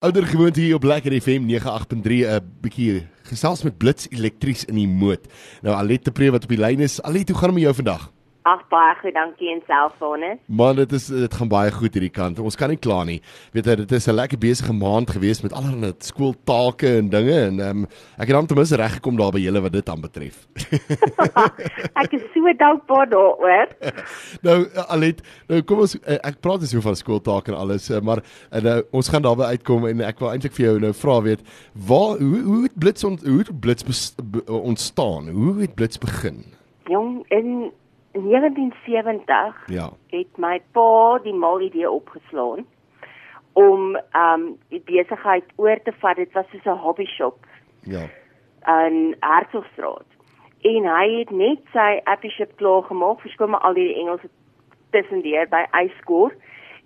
Ouder gewoonte hier op Lekker FM 98.3 'n bietjie gesels met Blits Elektries in die moed. Nou Alet te Pre wat op die lyn is. Alet, hoe gaan dit met jou vandag? Ag baie goed, dankie en selfone. Man, dit is dit gaan baie goed hierdie kant. Ons kan nie kla nie. Weet jy, dit is 'n lekker besige maand gewees met allerlei skooltake en dinge en ehm um, ek het dan ten minste reg gekom daar by julle wat dit aanbetref. ek is so dankbaar daaroor. nou Alet, nou kom ons eh, ek praat dus oor skooltake en alles, eh, maar en, nou ons gaan daarby uitkom en ek wil eintlik vir jou nou vra weet, waar hoe hoe het blits ont, hoe het blits ontstaan? Hoe het blits begin? Jong, in In 1970 ja. het my pa die mal idee opgeslaan om um die besigheid oor te vat. Dit was soos 'n hobby shop. Ja. In Hertzogstraat. En hy het net sy appie shop klaar gemaak, verskoon maar al die Engelse tussendeur by Yscore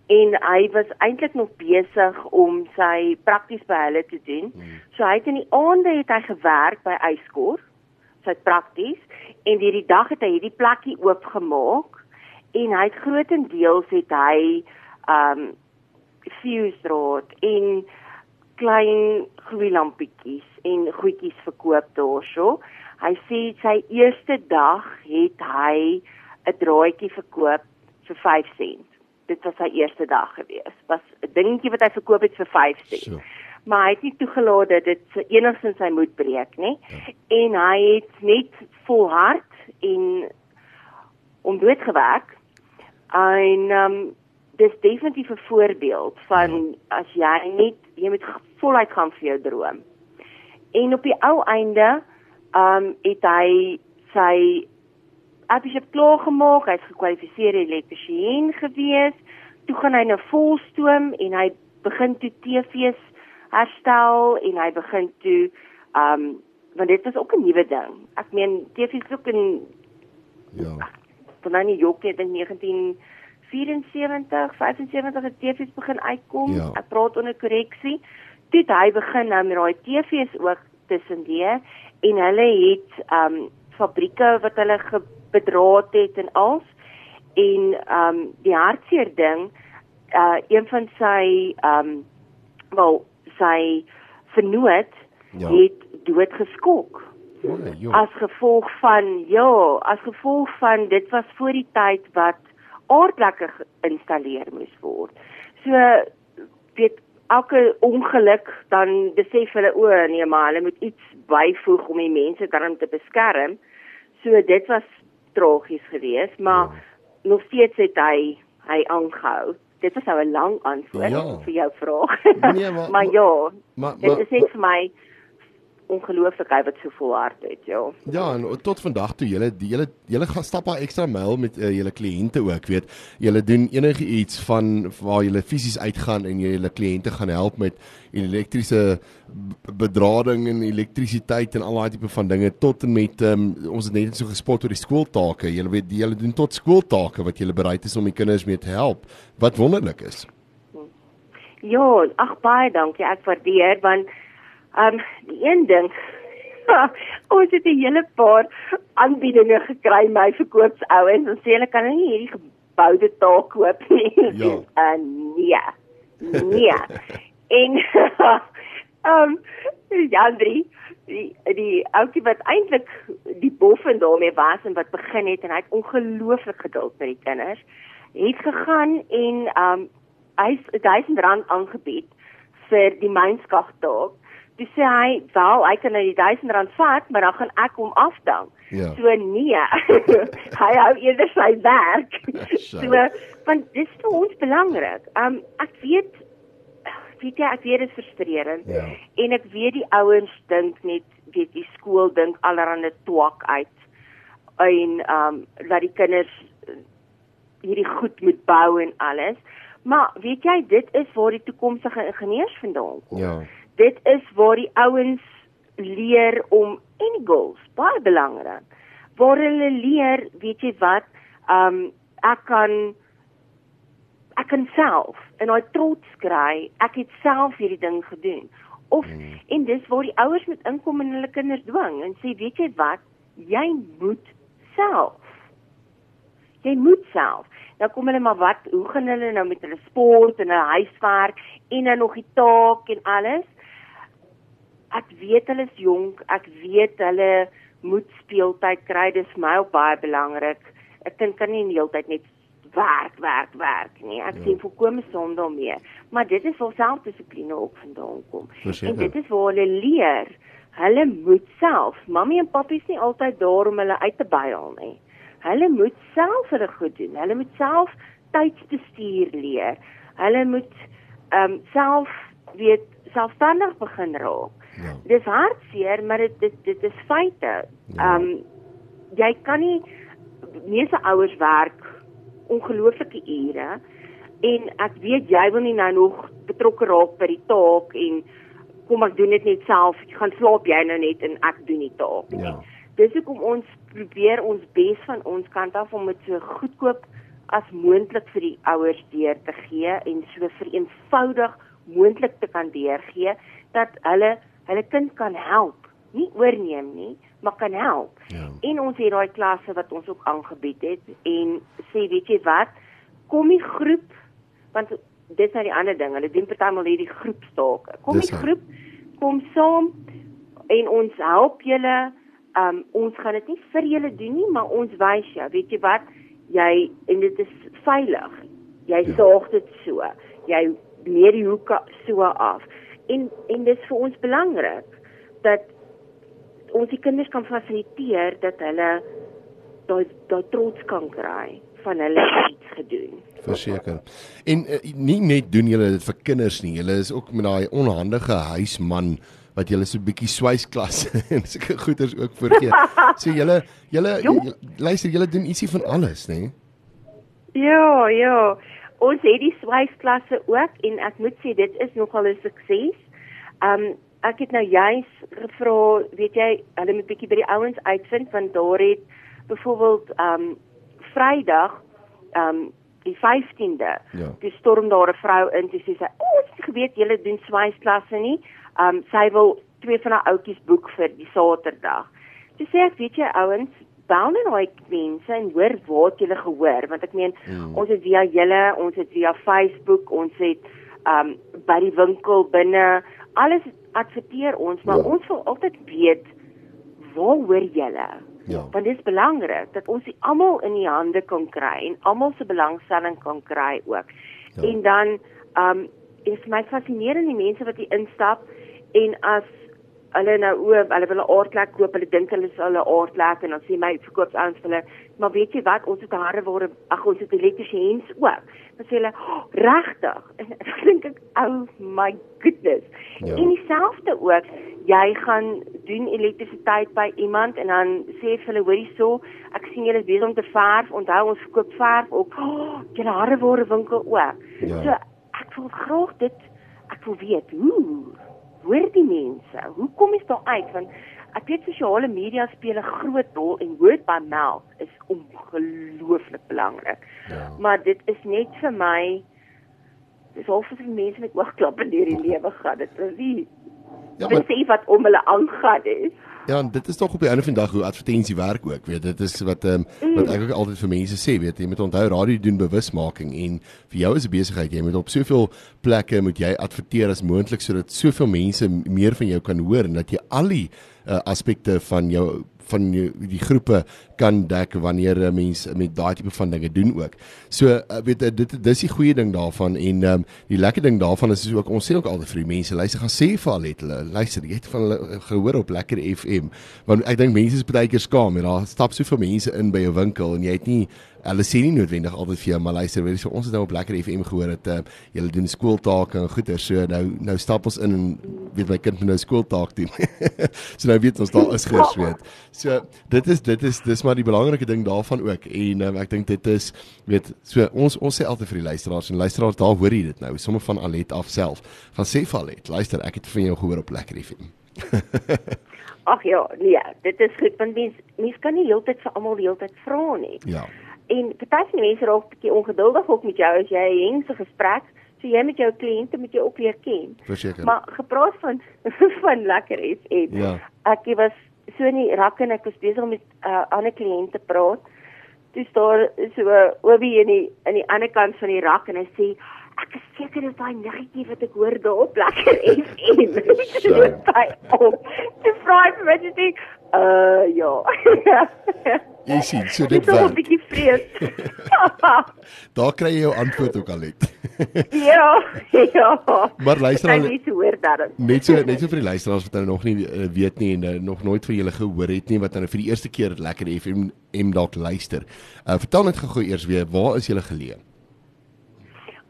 en hy was eintlik nog besig om sy prakties by hulle te doen. Hmm. So hy het in die aande het hy gewerk by Yscore sy prakties en hierdie dag het hy hierdie plekkie oopgemaak en hy het grootendeels het hy um fuse rod en klein gloeilampietjies en goedjies verkoop daarso. Hy sê sy eerste dag het hy 'n draadjie verkoop vir 5 sent. Dit was sy eerste dag gewees. Was 'n dingetjie wat hy verkoop het vir 5 sent. So maar hy het nie toegelaat dat dit enigstens sy moed breek nie. Ja. En hy het net volhard en om dood gewerk. En um, dis definitief 'n voorbeeld van ja. as jy net jy moet voluit gaan vir jou droom. En op die ou einde um, het hy sy appie klaar gemaak, hy's gekwalifiseerde elektriesien gewees. Toe gaan hy na volstoom en hy begin toe TV's herstel en hy begin toe um want dit was ook 'n nuwe ding. Ek meen TV is ook 'n ja. Van dan die jok het in 1974, 75 het TV's begin uitkom. Ja. Ek praat onder korreksie. Toe hy begin nou met daai TV's ook tussendeur en hulle het um fabrieke wat hulle bedraad het en als en um die hartseer ding uh een van sy um wel sy vernoot ja. het dood geskok. Ja, as gevolg van ja, as gevolg van dit was voor die tyd wat aardlekke geïnstalleer moes word. So weet elke ongeluk dan besef hulle o nee maar hulle moet iets byvoeg om die mense daarin te beskerm. So dit was tragies geweest, maar ja. nog steeds het hy hy aangehou dit was nou 'n lang antwoord ja. vir jou vraag. Nee, maar, maar ja, maar, dit is net vir my ongelooflik hy wat so volhard het, ja. Ja, en tot vandag toe julle julle julle gaan stap daar ekstra myl met uh, julle kliënte ook, weet. Julle doen enige iets van waar julle fisies uitgaan en julle kliënte gaan help met elektriese bedrading en elektrisiteit en al daai tipe van dinge tot en met um, ons het net so gespot oor die skooltake. Julle weet julle doen tot skooltake wat julle bereid is om die kinders mee te help. Wat wonderlik is. Ja, ag baie dankie. Ek waardeer want Um die een ding ons het 'n hele paar aanbiedinge gekry my verkoopsouens en sê hulle kan nie hierdie geboude taak koop nie. Ja. Uh, nee. Nee. en um Jandri die die ouetjie wat eintlik die boffen daarmee was en wat begin het en hy het ongelooflik geduld met die kinders het gegaan en um hy 1000 rand aangebied vir die mynskagtaak Dis sê hy, "Wel, hy kan nou die 1000 rand vat, maar dan gaan ek hom afdank." Ja. So nee. hy hou eerder sy werk. so want dis vir ons belangrik. Um ek weet weet jy, ek weet dit is frustrerend. Ja. En ek weet die ouens dink net, weet die skool dink allerhande twak uit. En um dat die kinders hierdie goed moet bou en alles. Maar weet jy, dit is waar die toekomstige ingenieurs vandaan kom. Ja dit is waar die ouens leer om any goals baie belangrik. Waar hulle leer, weet jy wat, um ek kan ek kan self en hy trots kry, ek het self hierdie ding gedoen. Of hmm. en dis waar die ouers met inkom en hulle kinders dwing en sê weet jy wat, jy moet self Jy moet self. Nou kom hulle maar wat, hoe gaan hulle nou met hulle sport en hulle huiswerk en dan nog die taak en alles? Ek weet hulle is jonk, ek weet hulle moet speeltyd kry, dis my ook baie belangrik. Ek dink kan nie die hele tyd net werk, werk, werk nie. Ek ja. sien volkome sonde daarmee. Maar dit is waar selfdissipline ook vandaan kom. En dit is waar hulle leer. Hulle moet self, mammie en pappie is nie altyd daar om hulle uit te byl nie. Hulle moet self hulle goed doen. Hulle moet self tydsbestuur leer. Hulle moet ehm um, self weet selfstandig begin raak. Ja. Dis hartseer, maar dit dit dit is feite. Ja. Ehm um, jy kan nie meeste ouers werk ongelooflike ure en ek weet jy wil nie nou nog betrokke raak by die taak en kom ek doen dit net self gaan slaap jy nou net en ek doen die taak nie. Ja. Dis hoekom ons probeer ons bes van ons kant af om dit so goedkoop as moontlik vir die ouers deur te gee en so vereenvoudig moontlik te kan deurgee dat hulle hulle kind kan help, nie oorneem nie, maar kan help. Ja. En ons het daai klasse wat ons ook aangebied het en sê weet jy wat, kom die groep want dit is nou die ander ding, hulle doen partymal hierdie groepstake. Kom Dis die groep, kom saam en ons help julle. Um ons gaan dit nie vir julle doen nie, maar ons wys jou, weet jy wat, jy en dit is veilig. Jy Ja. sorg dit so. Jy meer die hoeke so af. En en dit is vir ons belangrik dat ons die kinders kan fasiliteer dat hulle daai daai trots kan kry van hulle iets gedoen. Verseker. En uh, nie net doen julle dit vir kinders nie. Julle is ook met daai onhandige huisman wat julle so 'n bietjie swysklasse en sulke goeders ook voorgee. So julle julle- luister, julle doen ietsie van alles, nê? Ja, ja. Ons het die swysklasse ook en ek moet sê dit is nogal 'n sukses. Um ek het nou juis gevra, weet jy, hulle moet bietjie by die ouens uitvind want daar het byvoorbeeld um Vrydag um die 15de. Ja. Toe storm daar 'n vrou in toe sê sy, "O, oh, ek het geweet julle doen swysklasse nie." Um sy wil twee van haar ouetjies boek vir die Saterdag. Toe sê ek, weet jy ouens, bel net daai mense en hoor wat julle gehoor want ek meen Mm. ons het via julle, ons het via Facebook, ons het um by die winkel binne alles adverteer ons, maar Ja. ons wil altyd weet waar hoor julle? Ja. Want dit is belangrik dat ons die almal in die hande kan kry en almal se belangstelling kan kry ook. Ja. En dan um is my fascinerend die mense wat hier instap en as hulle nou o, hulle wil 'n aardlek koop, hulle dink hulle sal 'n aardlek en dan sê my verkoopsouens vir hulle, maar weet jy wat, ons het harreware, ag ons het elektriese hens ook. Dan sê hulle, oh, regtig? En dan dink ek, oh my goodness. Ja. En dieselfde ook, jy gaan doen elektrisiteit by iemand en dan sê vir hulle, hoorie so, ek sien julle is besig om te verf, onthou ons verkoop verf ook. Oh, julle harreware winkel ook. Ja. So ek wil graag dit ek wil weet hoe hoor die mense? Hoe kom jy daar uit? Want ek weet sosiale media speel 'n groot rol en word by mouth is ongelooflik belangrik. Ja. maar dit is net vir my dis half vir mense met oogklappe deur die lewe gaan. Dit is nie Ja, ja, maar besef wat om hulle aangaan is Ja, en dit is tog op die einde van die dag hoe advertensie werk ook, weet dit is wat ehm um, wat ek ook altyd vir mense sê, weet jy moet onthou radio doen bewusmaking en vir jou is 'n besigheid, jy moet op soveel plekke moet jy adverteer as moontlik sodat soveel mense meer van jou kan hoor en dat jy al die uh, aspekte van jou van jou, die groepe kan dek wanneer 'n mens met daai tipe van dinge doen ook. So uh, weet jy dit dis die goeie ding daarvan en um, die lekker ding daarvan is, is ook ons sê ook altyd vir die mense, luister gaan sê vir al het hulle luister, jy het van hulle gehoor op lekker FM. Want ek dink mense is baie keer skaam en daar stap soveel mense in by 'n winkel en jy het nie hulle sê nie noodwendig altyd vir jou maar luister, weet jy, so ons het nou op lekker FM gehoor dat uh, julle doen skooltake en goeie so nou nou stap ons in en weet my kind moet nou skooltaak doen. so nou weet ons daar is gers weet. So dit is dit is dis maar die belangrike ding daarvan ook en um, ek dink dit is weet so ons ons sê altyd vir die luisteraars en luisteraars daar hoor jy dit nou sommer van Alet af self gaan sê vir Alet luister ek het van jou gehoor op lekker FM. ag ja nee dit is goed want mens mens kan nie heeltyd vir almal die hele tyd vra nie Ja. En party van die mense raak 'n bietjie ongeduldig ook met jou as jy 'n hengse gesprek, so jy met jou kliënte moet jy ook leer ken. Verseker. Maar gepraat van van lekker FM. Ja. Ek was so in die rak en ek was besig om met 'n uh, ander kliënte praat Dis daar so Obi in die in die ander kant van die rak en hy sê ek is seker dis daai niggetjie wat ek hoor daar op lekker FM. So. Sy op. Dis vry vir my sê uh ja. Jy sien, so Dit dit is 'n bietjie vrees. Daar kry jy jou antwoord ook al net. ja, ja. Maar luister Sy aan nie te hoor daarin. net so net so vir die luisteraars wat nou nog nie uh, weet nie en uh, nog nooit van julle gehoor het nie wat nou vir die eerste keer lekker FM M dalk luister. Uh, vertel net gou eers weer, waar is julle geleë?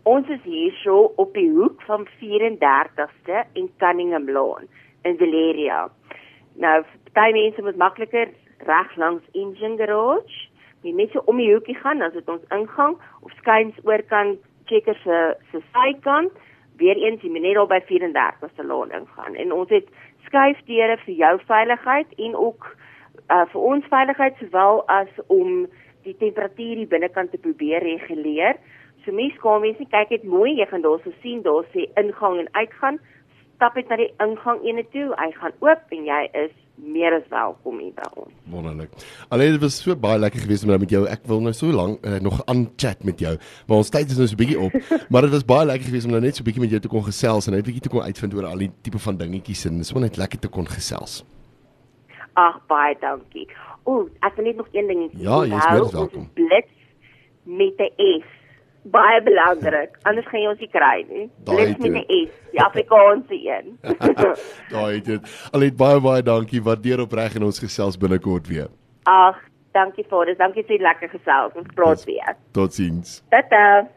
Ons is hierso op die hoek van 34ste en Cunningham Lane in Valeria. Nou, party mense moet makliker reg langs Engine Garage. Jy net so om die hoekie gaan, is dit ons ingang of skuins oorkant Checker se se sykant. Weereens jy moet net daar by 34ste Lane ingaan. En ons het skuifdeure vir jou veiligheid en ook uh, vir ons veiligheid sowel as om die temperatuur hier binnekant te probeer reguleer. So mense kan mens nie kyk net mooi, jy gaan daarso sien daar sê ingang en uitgang. Stap net na die ingang ene toe, hy gaan oop en jy is meer as welkom hier by ons. Wonderlik. Alleen dit was so baie lekker geweest om nou met jou. Ek wil nou so lank uh, nog aan chat met jou. Maar ons tyd is nou so 'n bietjie op. maar dit was baie lekker geweest om nou net so 'n bietjie met jou te kon gesels en net 'n bietjie te kon uitvind oor al die tipe van dingetjies en so net lekker te kon gesels. Ag baie dankie. O, ek wil net nog een ding Ja, jy is meer as welkom. Blits met 'n S. Baie belangrik. Anders gaan jy ons nie kry nie. Toe. met 'n S, die Afrikaanse een. Daai het dit. Alleen baie baie dankie. Waardeer opreg en ons gesels binnekort weer. Ag, dankie Vader. Dankie vir die lekker gesels. Ons praat weer. Totsiens. Tata.